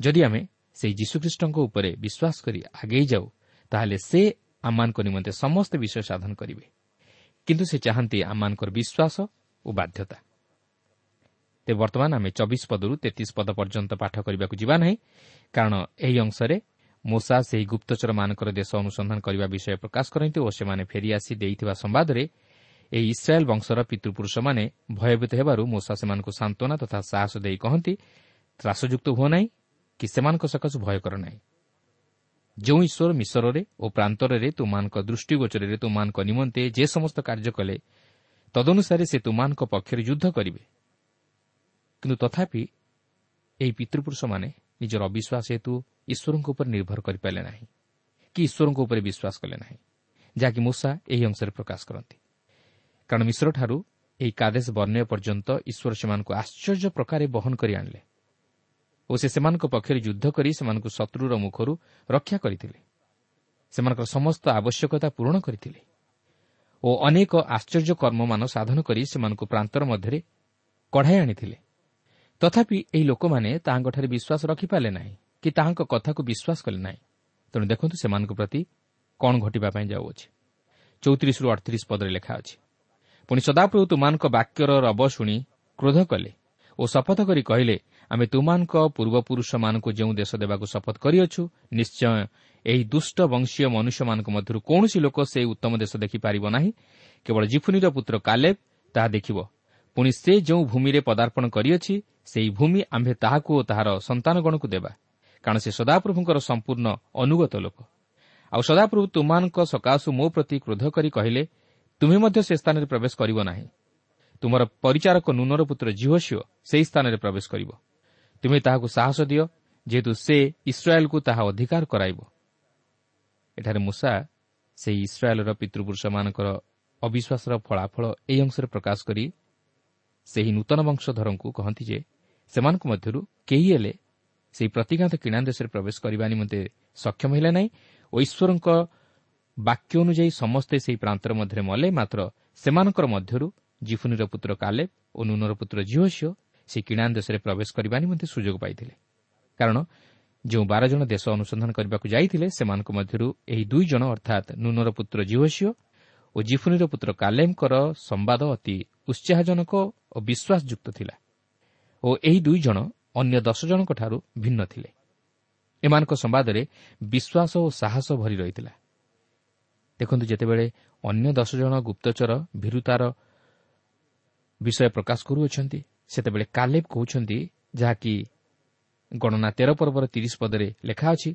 ଯଦି ଆମେ ସେହି ଯୀଶୁଖ୍ରୀଷ୍ଟଙ୍କ ଉପରେ ବିଶ୍ୱାସ କରି ଆଗେଇ ଯାଉ ତାହେଲେ ସେ ଆମମାନଙ୍କ ନିମନ୍ତେ ସମସ୍ତ ବିଷୟ ସାଧନ କରିବେ। କିନ୍ତୁ ସେ ଚାହାନ୍ତି ଆମମାନଙ୍କର ବିଶ୍ୱାସ ଓ ବାଧ୍ୟତା। ତେବେ ବର୍ତ୍ତମାନ ଆମେ ଚବିଶ ପଦରୁ ତେତିଶ ପଦ ପର୍ଯ୍ୟନ୍ତ ପାଠ କରିବାକୁ ଯିବା ନାହିଁ କାରଣ ଏହି ଅଂଶରେ ମୋସା ସେହି ଗୁପ୍ତଚରମାନଙ୍କର ଦେଶ ଅନୁସନ୍ଧାନ କରିବା ବିଷୟ ପ୍ରକାଶ କରନ୍ତି ଓ ସେମାନେ ଫେରିଆସି ଦେଇଥିବା ସମ୍ବାଦରେ ଏହି ଇସ୍ରାଏଲ୍ ବଂଶର ପିତୃପୁରୁଷମାନେ ଭୟଭୀତ ହେବାରୁ ମୋସା ସେମାନଙ୍କୁ ସାନ୍ତ୍ୱନା ତଥା ସାହସ ଦେଇ କହନ୍ତି ତ୍ରାସଯୁକ୍ତ ହୁଅ ନାହିଁ କି ସେମାନଙ୍କ ସକାଶୁ ଭୟ କର ନାହିଁ। ଯେଉଁ ଈଶ୍ୱର ମିଶରରେ ଓ ପ୍ରାନ୍ତରରେ ତୁମାନଙ୍କ ଦୃଷ୍ଟିଗୋଚରରେ ତୁମାନଙ୍କ ନିମନ୍ତେ ଯେ ସମସ୍ତ କାର୍ଯ୍ୟ କଲେ ତଦନୁସାରେ ସେ ତୁମାନଙ୍କ ପକ୍ଷରେ ଯୁଦ୍ଧ କରିବେ। କିନ୍ତୁ ତଥାପି ଏହି ପିତୃପୁରୁଷମାନେ ନିଜର ଅବିଶ୍ୱାସ ହେତୁ ଈଶ୍ୱରଙ୍କ ଉପରେ ନିର୍ଭର କରିପାରିଲେ ନାହିଁ କି ଈଶ୍ୱରଙ୍କ ଉପରେ ବିଶ୍ୱାସ କଲେ ନାହିଁ ଯାହାକି ମୂଷା ଏହି ଅଂଶରେ ପ୍ରକାଶ କରନ୍ତି। କାରଣ ମିଶ୍ରଠାରୁ ଏହି କାଦେଶ ବର୍ଣ୍ଣୟ ପର୍ଯ୍ୟନ୍ତ ଈଶ୍ୱର ସେମାନଙ୍କୁ ଆଶ୍ଚର୍ଯ୍ୟ ପ୍ରକାରେ ବହନ କରି ଆଣିଲେ। ଓ ସେ ସେମାନଙ୍କ ପକ୍ଷରେ ଯୁଦ୍ଧ କରି ସେମାନଙ୍କୁ ଶତ୍ରୁର ମୁଖରୁ ରକ୍ଷା କରିଥିଲେ। ସେମାନଙ୍କର ସମସ୍ତ ଆବଶ୍ୟକତା ପୂରଣ କରିଥିଲେ ଓ ଅନେକ ଆଶ୍ଚର୍ଯ୍ୟ କର୍ମମାନ ସାଧନ କରି ସେମାନଙ୍କୁ ପ୍ରାନ୍ତର ମଧ୍ୟରେ କଢ଼ାଇ ଆଣିଥିଲେ। ତଥାପି ଏହି ଲୋକମାନେ ତାହାଙ୍କଠାରେ ବିଶ୍ୱାସ ରଖିପାରିଲେ ନାହିଁ କି ତାହାଙ୍କ କଥାକୁ ବିଶ୍ୱାସ କଲେ ନାହିଁ। ତେଣୁ ଦେଖନ୍ତୁ ସେମାନଙ୍କ ପ୍ରତି କ'ଣ ଘଟିବା ପାଇଁ ଯାଉଅଛି। ଚଉତିରିଶରୁ ଅଠତିରିଶ ପଦରେ ଲେଖା ଅଛି ପୁଣି ସଦାପ୍ରଭୁ ତୁମାନଙ୍କ ବାକ୍ୟର ରବ ଶୁଣି କ୍ରୋଧ କଲେ ଓ ଶପଥ କରି କହିଲେ ଆମେ ତୁମାନଙ୍କ ପୂର୍ବପୁରୁଷମାନଙ୍କୁ ଯେଉଁ ଦେଶ ଦେବାକୁ ଶପଥ କରିଅଛୁ ନିଶ୍ଚୟ ଏହି ଦୁଷ୍ଟ ବଂଶୀୟ ମନୁଷ୍ୟମାନଙ୍କ ମଧ୍ୟରୁ କୌଣସି ଲୋକ ସେହି ଉତ୍ତମ ଦେଶ ଦେଖିପାରିବ ନାହିଁ। କେବଳ ଜିଫୁନିର ପୁତ୍ର କାଲେବ ତାହା ଦେଖିବ। ପୁଣି ସେ ଯେଉଁ ଭୂମିରେ ପଦାର୍ପଣ କରିଅଛି ସେହି ଭୂମି ଆମ୍ଭେ ତାହାକୁ ଓ ତାହାର ସନ୍ତାନଗଣକୁ ଦେବା। କାରଣ ସେ ସଦାପ୍ରଭୁଙ୍କର ସମ୍ପୂର୍ଣ୍ଣ ଅନୁଗତ ଲୋକ। ଆଉ ସଦାପ୍ରଭୁ ତୁମାନଙ୍କ ସକାଶୁ ମୋ ପ୍ରତି କ୍ରୋଧ କରି କହିଲେ ତୁମେ ମଧ୍ୟ ସେ ସ୍ଥାନରେ ପ୍ରବେଶ କରିବ ନାହିଁ। ତୁମର ପରିଚାରକ ନୁନର ପୁତ୍ର ଝିଅସିଓ ସେହି ସ୍ଥାନରେ ପ୍ରବେଶ କରିବ। ତୁମେ ତାହାକୁ ସାହସ ଦିଅ ଯେହେତୁ ସେ ଇସ୍ରାଏଲ୍କୁ ତାହା ଅଧିକାର କରାଇବ। ଏଠାରେ ମୂଷା ସେହି ଇସ୍ରାଏଲ୍ର ପିତୃପୁରୁଷମାନଙ୍କର ଅବିଶ୍ୱାସର ଫଳାଫଳ ଏହି ଅଂଶରେ ପ୍ରକାଶ କରି ସେହି ନୂତନ ବଂଶଧରଙ୍କୁ କହନ୍ତି ଯେ ସେମାନଙ୍କ ମଧ୍ୟରୁ କେହି ହେଲେ ସେହି ପ୍ରତିଘାତ କିଣା ଦେଶରେ ପ୍ରବେଶ କରିବା ନିମନ୍ତେ ସକ୍ଷମ ହେଲେ ନାହିଁ ଓ ଈଶ୍ୱରଙ୍କ ବାକ୍ୟ ଅନୁଯାୟୀ ସମସ୍ତେ ସେହି ପ୍ରାନ୍ତର ମଧ୍ୟରେ ମଲେ ମାତ୍ର ସେମାନଙ୍କର ମଧ୍ୟରୁ ଜିଫୁନିର ପୁତ୍ର କାଲେବ ଓ ନୁନର ପୁତ୍ର ଝିଅସିଓ ସେହି କିଣା ଦେଶରେ ପ୍ରବେଶ କରିବା ନିମନ୍ତେ ସୁଯୋଗ ପାଇଥିଲେ। କାରଣ ଯେଉଁ ବାର ଜଣ ଦେଶ ଅନୁସନ୍ଧାନ କରିବାକୁ ଯାଇଥିଲେ ସେମାନଙ୍କ ମଧ୍ୟରୁ ଏହି ଦୁଇ ଜଣ ଅର୍ଥାତ୍ ନୁନର ପୁତ୍ର ଜିଓସିଓ ଓ ଜିଫୁନିର ପୁତ୍ର କାଲେମଙ୍କର ସମ୍ବାଦ ଅତି ଉତ୍ସାହଜନକ ଓ ବିଶ୍ୱାସଯୁକ୍ତ ଥିଲା ଓ ଏହି ଦୁଇ ଜଣ ଅନ୍ୟ ଦଶ ଜଣଙ୍କଠାରୁ ଭିନ୍ନ ଥିଲେ। ଏମାନଙ୍କ ସମ୍ବାଦରେ ବିଶ୍ୱାସ ଓ ସାହସ ଭରି ରହିଥିଲା। ଦେଖନ୍ତୁ ଯେତେବେଳେ ଅନ୍ୟ ଦଶ ଜଣ ଗୁପ୍ତଚର ଭୀରୁତାର ବିଷୟ ପ୍ରକାଶ କରୁଅଛନ୍ତି ସେତେବେଳେ କାଲେବ କହୁଛନ୍ତି ଯାହାକି ଗଣନା ତେର ପର୍ବର ତିରିଶ ପଦରେ ଲେଖା ଅଛି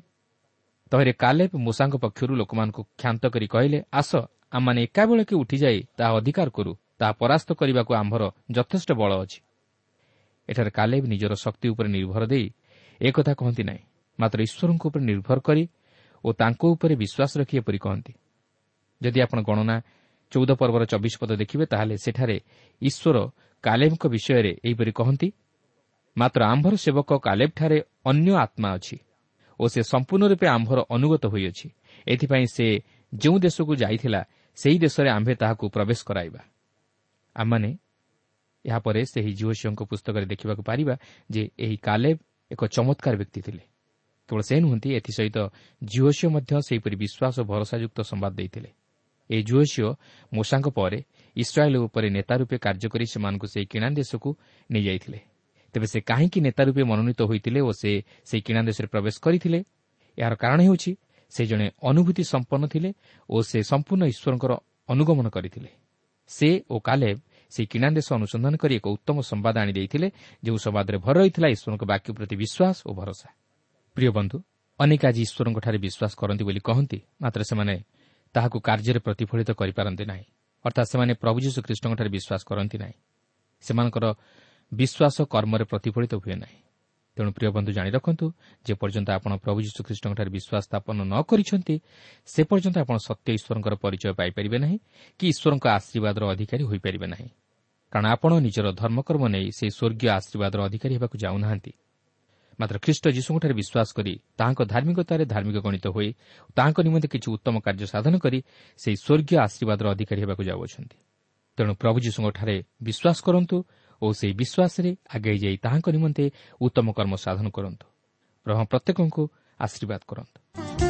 ତହିଁରେ କାଲେବ ମୂଷାଙ୍କ ପକ୍ଷରୁ ଲୋକମାନଙ୍କୁ କ୍ଷାନ୍ତ କରି କହିଲେ ଆସ ଆମମାନେ ଏକାବେଳକେ ଉଠିଯାଇ ତାହା ଅଧିକାର କରୁ ତାହା ପରାସ୍ତ କରିବାକୁ ଆମ୍ଭର ଯଥେଷ୍ଟ ବଳ ଅଛି ଏଠାରେ କାଲେବ ନିଜର ଶକ୍ତି ଉପରେ ନିର୍ଭର ଦେଇ ଏକଥା କହନ୍ତି ନାହିଁ ମାତ୍ର ଈଶ୍ୱରଙ୍କ ଉପରେ ନିର୍ଭର କରି ଓ ତାଙ୍କ ଉପରେ ବିଶ୍ୱାସ ରଖି ଏପରି କହନ୍ତି। ଯଦି ଆପଣ ଗଣନା ଚଉଦ ପର୍ବର ଚବିଶ ପଦ ଦେଖିବେ ତାହେଲେ ସେଠାରେ ଈଶ୍ୱର କାଲେବଙ୍କ ବିଷୟରେ ଏହିପରି କହନ୍ତି ମାତ୍ର ଆମ୍ଭର ସେବକ କାଲେବଠାରେ ଅନ୍ୟ ଆତ୍ମା ଅଛି ଓ ସେ ସମ୍ପୂର୍ଣ୍ଣ ରୂପେ ଆମ୍ଭର ଅନୁଗତ ହୋଇଅଛି। ଏଥିପାଇଁ ସେ ଯେଉଁ ଦେଶକୁ ଯାଇଥିଲା ସେହି ଦେଶରେ ଆମ୍ଭେ ତାହାକୁ ପ୍ରବେଶ କରାଇବା। ଆମମାନେ ଏହାପରେ ସେହି ଝିଅଶିଓଙ୍କ ପୁସ୍ତକରେ ଦେଖିବାକୁ ପାରିବା ଯେ ଏହି କାଲେବ ଏକ ଚମତ୍କାର ବ୍ୟକ୍ତି ଥିଲେ। କେବଳ ସେ ନୁହନ୍ତି ଏଥିସହିତ ଝିଅଶିଓ ମଧ୍ୟ ସେହିପରି ବିଶ୍ୱାସ ଓ ଭରସାଯୁକ୍ତ ସମ୍ବାଦ ଦେଇଥିଲେ। ଏହି ଝିଅଶିଓ ମୂଷାଙ୍କ ପରେ ଇସ୍ରାଏଲ୍ ଉପରେ ନେତା ରୂପେ କାର୍ଯ୍ୟ କରି ସେମାନଙ୍କୁ ସେହି କିଣା ଦେଶକୁ ନେଇଯାଇଥିଲେ। ତେବେ ସେ କାହିଁକି ନେତା ରୂପେ ମନୋନୀତ ହୋଇଥିଲେ ଓ ସେ ସେହି କିଣା ଦେଶରେ ପ୍ରବେଶ କରିଥିଲେ? ଏହାର କାରଣ ହେଉଛି ସେ ଜଣେ ଅନୁଭୂତି ସମ୍ପନ୍ନ ଥିଲେ ଓ ସେ ସମ୍ପୂର୍ଣ୍ଣ ଈଶ୍ୱରଙ୍କର ଅନୁଗମନ କରିଥିଲେ। ସେ ଓ କାଲେବ ସେହି କିଣା ଦେଶ ଅନୁସନ୍ଧାନ କରି ଏକ ଉତ୍ତମ ସମ୍ବାଦ ଆଣିଦେଇଥିଲେ ଯେଉଁ ସମ୍ବାଦରେ ଭର ରହିଥିଲା ଈଶ୍ୱରଙ୍କ ବାକ୍ୟ ପ୍ରତି ବିଶ୍ୱାସ ଓ ଭରସା। ପ୍ରିୟ ବନ୍ଧୁ ଅନେକ ଆଜି ଈଶ୍ୱରଙ୍କଠାରେ ବିଶ୍ୱାସ କରନ୍ତି ବୋଲି କହନ୍ତି ମାତ୍ର ସେମାନେ ତାହାକୁ କାର୍ଯ୍ୟରେ ପ୍ରତିଫଳିତ କରିପାରନ୍ତି ନାହିଁ। ଅର୍ଥାତ୍ ସେମାନେ ପ୍ରଭୁ ଯୀଶୁ ଖ୍ରୀଷ୍ଟଙ୍କଠାରେ ବିଶ୍ୱାସ କରନ୍ତି ନାହିଁ। ସେମାନଙ୍କର ବିଶ୍ୱାସ କର୍ମରେ ପ୍ରତିଫଳିତ ହୁଏ ନାହିଁ। ତେଣୁ ପ୍ରିୟ ବନ୍ଧୁ ଜାଣି ରଖନ୍ତୁ ଯେପର୍ଯ୍ୟନ୍ତ ଆପଣ ପ୍ରଭୁ ଯୀଶୁଖ୍ରୀଷ୍ଟଙ୍କଠାରେ ବିଶ୍ୱାସ ସ୍ଥାପନ ନ କରିଛନ୍ତି ସେ ପର୍ଯ୍ୟନ୍ତ ଆପଣ ସତ୍ୟ ଈଶ୍ୱରଙ୍କର ପରିଚୟ ପାଇପାରିବେ ନାହିଁ କି ଈଶ୍ୱରଙ୍କ ଆଶୀର୍ବାଦର ଅଧିକାରୀ ହୋଇପାରିବେ ନାହିଁ। କାରଣ ଆପଣ ନିଜର ଧର୍ମକର୍ମ ନେଇ ସେହି ସ୍ୱର୍ଗୀୟ ଆଶୀର୍ବାଦର ଅଧିକାରୀ ହେବାକୁ ଯାଉନାହାନ୍ତି। ମାତ୍ର ଖ୍ରୀଷ୍ଟ ଯୀଶୁଙ୍କଠାରେ ବିଶ୍ୱାସ କରି ତାହାଙ୍କ ଧାର୍ମିକତାରେ ଧାର୍ମିକ ଗଣିତ ହୋଇ ତାହାଙ୍କ ନିମନ୍ତେ କିଛି ଉତ୍ତମ କାର୍ଯ୍ୟ ସାଧନ କରି ସେହି ସ୍ୱର୍ଗୀୟ ଆଶୀର୍ବାଦର ଅଧିକାରୀ ହେବାକୁ ଯାଉଅଛନ୍ତି। ତେଣୁ ପ୍ରଭୁ ଯୀଶୁଙ୍କଠାରେ ବିଶ୍ୱାସ କରନ୍ତୁ ଓ ସେହି ବିଶ୍ୱାସରେ ଆଗେଇ ଯାଇ ତାହାଙ୍କ ନିମନ୍ତେ ଉତ୍ତମ କର୍ମ ସାଧନ କରନ୍ତୁ। ବ୍ରହ୍ମ ପ୍ରତ୍ୟେକଙ୍କୁ ଆଶୀର୍ବାଦ କରନ୍ତୁ।